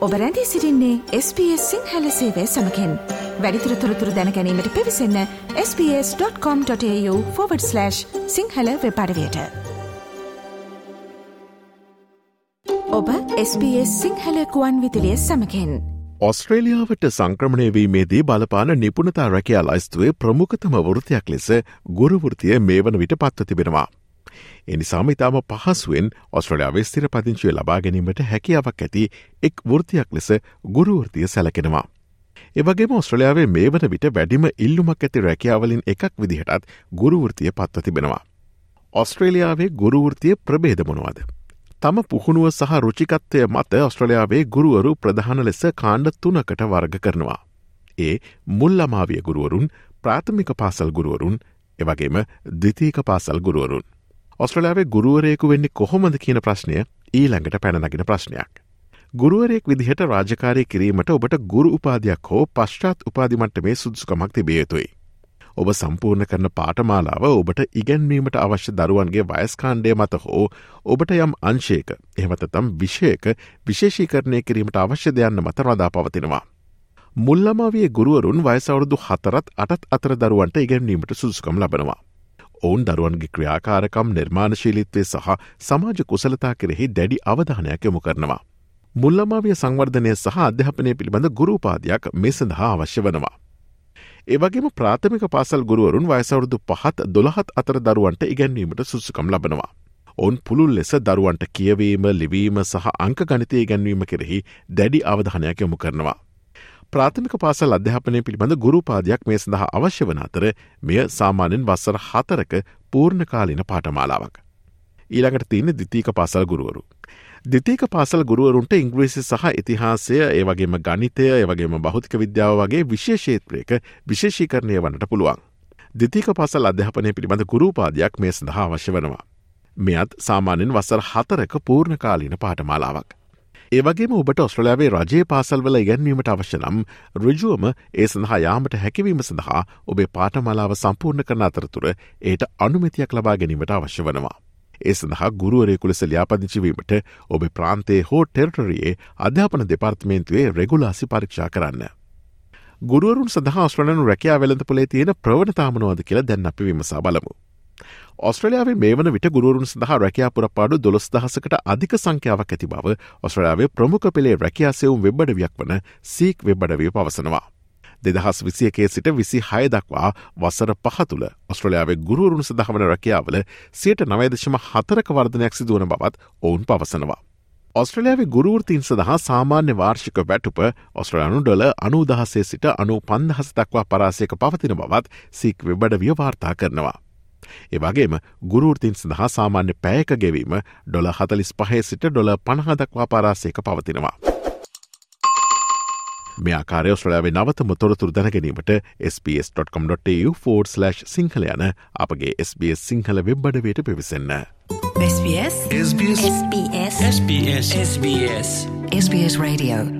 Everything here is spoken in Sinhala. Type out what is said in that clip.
ඔබ රැඳී සිරින්නේ SBS සිංහල සේවය සමකෙන්. වැඩිතුර තොරතුර දැනැනීමට පිවිසන්න ps.com.ta/ සිංහල වෙපඩවයට ඔබ SBS සිංහල කුවන් විතිලිය සමකෙන්. ඔස්ට්‍රේලියාවට සංක්‍රමණයවීමේදී බලපාන නිපුණතා රැකයා ලයිස්තුවේ ප්‍රමුඛතම වෘතියක් ලෙස ගුරුවෘතිය මේ වන විට පත්ව තිබෙනවා. එනිසාම ඉතාම පහසුවෙන් ඔස්ට්‍රලයාාවේ ස්තිර පදිංචිය ලබා ගැනීමට හැකියාවක් ඇති එක් වෘතියක් ලෙස ගුරුවෘතිය සැලකෙනවා. එවගේම ඔස්ට්‍රලයාාවේ මේ වන විට වැඩිම ඉල්ලුමක් ඇති රැකියාවලින් එකක් විදිහටත් ගුරුවෘතිය පත්ව තිබෙනවා. ඔස්ට්‍රේලියාවේ ගුරුවෘතිය ප්‍රබේදමොනවාද. තම පුහුණුව සහ රුචිකත්වය මත ඔස්ට්‍රලයාාවේ ගුරුවරු ප්‍රධාන ලෙස කාණ්ඩ තුනකට වර්ග කරනවා. ඒ මුල්ලමාවිය ගුරුවරුන් ප්‍රාථමික පාසල් ගුරුවරුන් එවගේම දිතීක පාසල් ගුරුවරුන්. ඔස්ට්‍රලයාාවේ ගුරුවරයෙකු වෙන්නේ කොහොමද කියන ප්‍රශ්නය ඊළඟට පැනනගෙන ප්‍රශ්නයක්. ගුරුවරයෙක් විදිහට රාජකාරය කිරීමට ඔබට ගුරු උපාධයක් හෝ පශ්චාත් උපාධිමට මේ සුදුසුකමක් තිබේයතුයි. ඔබ සම්පූර්ණ කරන පාටමාලාව ඔබට ඉගැන්වීමට අවශ්‍ය දරුවන්ගේ වයස්කාණ්ඩය මත හෝ ඔබට යම් අංශයක එහමතතම් විෂයක විශේෂීකරණය කිරීමට අවශ්‍ය දෙයන්න මත රදා පවතිනවා. මුල්ලමාවිය ගුරුවරුන් වයසවරුදු හතරත් අටත් අතර දරුවන්ට ඉගැන්වීමට සුදුකම් ලබනවා. ඔවුන් දරුවන්ගේ ක්‍රියාකාරකම් නිර්මාණශීලිත්වය සහ සමාජ කුසලතා කෙරෙහි දැඩි අවධානයක් යොමු කරනවා. මුල්ලමාවිය සංවර්ධනය සහ අධ්‍යාපනය පිළිබඳ ගුරුපාදයක් මේ සඳහා අවශ්‍ය වනවා. ඒවගේම ප්‍රාථමික පාසල් ගුරුවරුන් වයසවරුදු පහත් දොළහත් අතර දරුවන්ට ඉගැන්වීමට සුසුකම් ලබනවා. ඔවුන් පුළුල් ලෙස දරුවන්ට කියවීම ලිවීම සහ අංක ගනිතය ගැන්වීම කෙරෙහි දැඩි අවධානයක් යොමු කරනවා. ප්‍රාථමික පාසල් අධ්‍යාපනය පිළිබඳ ගුරුපාදයක් මේ සඳහා අවශ්‍ය වන අතර මෙය සාමාන්‍යෙන් වස්සර හතරක පූර්ණකාලින පාටමාලාවක්. ඊළඟට තියන්නේ දිතීක පාසල් ගුරුවරු. දිතීක පාසල් ගුරුවරුන්ට ඉංග්‍රීසි සහ ඉතිහාසය ඒවගේම ගනිතය ඒවගේම බෞතික විද්‍යාව වගේ විශේෂේත්‍රයක විශේෂීකරණය වන්නට පුළුවන්. දිතීක පසල් අධ්‍යාපනය පිළිබඳ ගුරුපාදයක් මේ සඳහා අවශ්‍ය වනවා. මෙයත් සාමාන්‍යෙන් වසර හතරක පූර්ණකාලීන පාටමාලාවක්. ඒවගේම ඔබට ඔස්ට්‍රලයාාවේ රජයේ පාසල්වල ඉගැන්වීමට අවශ්‍ය නම් රජුවම ඒ සඳහා යාමට හැකිවීම සඳහා ඔබේ පාටමලාව සම්පූර්ණ කරන අතරතුර ඒට අනුමතියක් ලබා ගැනීමට අවශ්‍ය වනවා. ඒ සඳහා ගුරුවරයෙකු ලෙස ලියාපදිචිවීමට ඔබ ප්‍රාන්තේ හෝ ටෙර්ටරයේ අධ්‍යාපන දෙපාර්තමේන්තුවේ රෙගුලාසි පරීක්ෂා කරන්න. ගුරුවරුන් සඳහා ස්ට්‍රලනු රැකයා වෙළඳ පොලේ තියෙන ප්‍රවණතාමනවාද කියලා දැන් අපි විමසා බලමු. ඔස්ට්‍රලයාාවේ මේ වන විට ගුරුන් සඳහා රැකයා පුරපාඩු දොළොස් දහසකට අධික සංඛ්‍යාවක් ඇති බව ඔස්ට්‍රලයාාවේ ප්‍රමුඛ පෙළේ රැකයාසෙවුම් වෙබ්බඩවියක් වන සීක් වෙබ්බඩවිය පවසනවා. දෙදහස් විසියකේ සිට විසි හය දක්වා වසර පහතුළ ඔස්ට්‍රලයාාවේ ගුරුවරුන් සඳහවන රැකියාවල සියට නවදශම හතරක වර්ධනයක් සිදුවන බවත් ඔවුන් පවසනවා. ඔස්ට්‍රලයාාවේ ගුරුවෘතින් සඳහා සාමාන්‍ය වාර්ෂික වැටුප ඔස්ට්‍රලයානු ඩොල අනුදහසේ සිට අනු පන්දහස දක්වා පරාසයක පවතින බවත් සික් වෙබඩවිය වාර්තා කරනවා. ඒවගේම ගුරුෘතින් සඳහා සාමාන්‍ය පෑයක ගෙවීම ඩොල හතලිස් පහේ සිට ඩොල පණහදක්වා පරාසයක පවතිනවා. මෙයාකාරය ස්්‍රලයාාවේ නවතම තොරතුර දැනගැනීමට ps.com.tu4/ සිංහල යන අපගේ SBS Sinhala වෙබ්බඩවයට පිවිසන්න. SBS. SBS. SBS. SBS. SBS. SBS Radio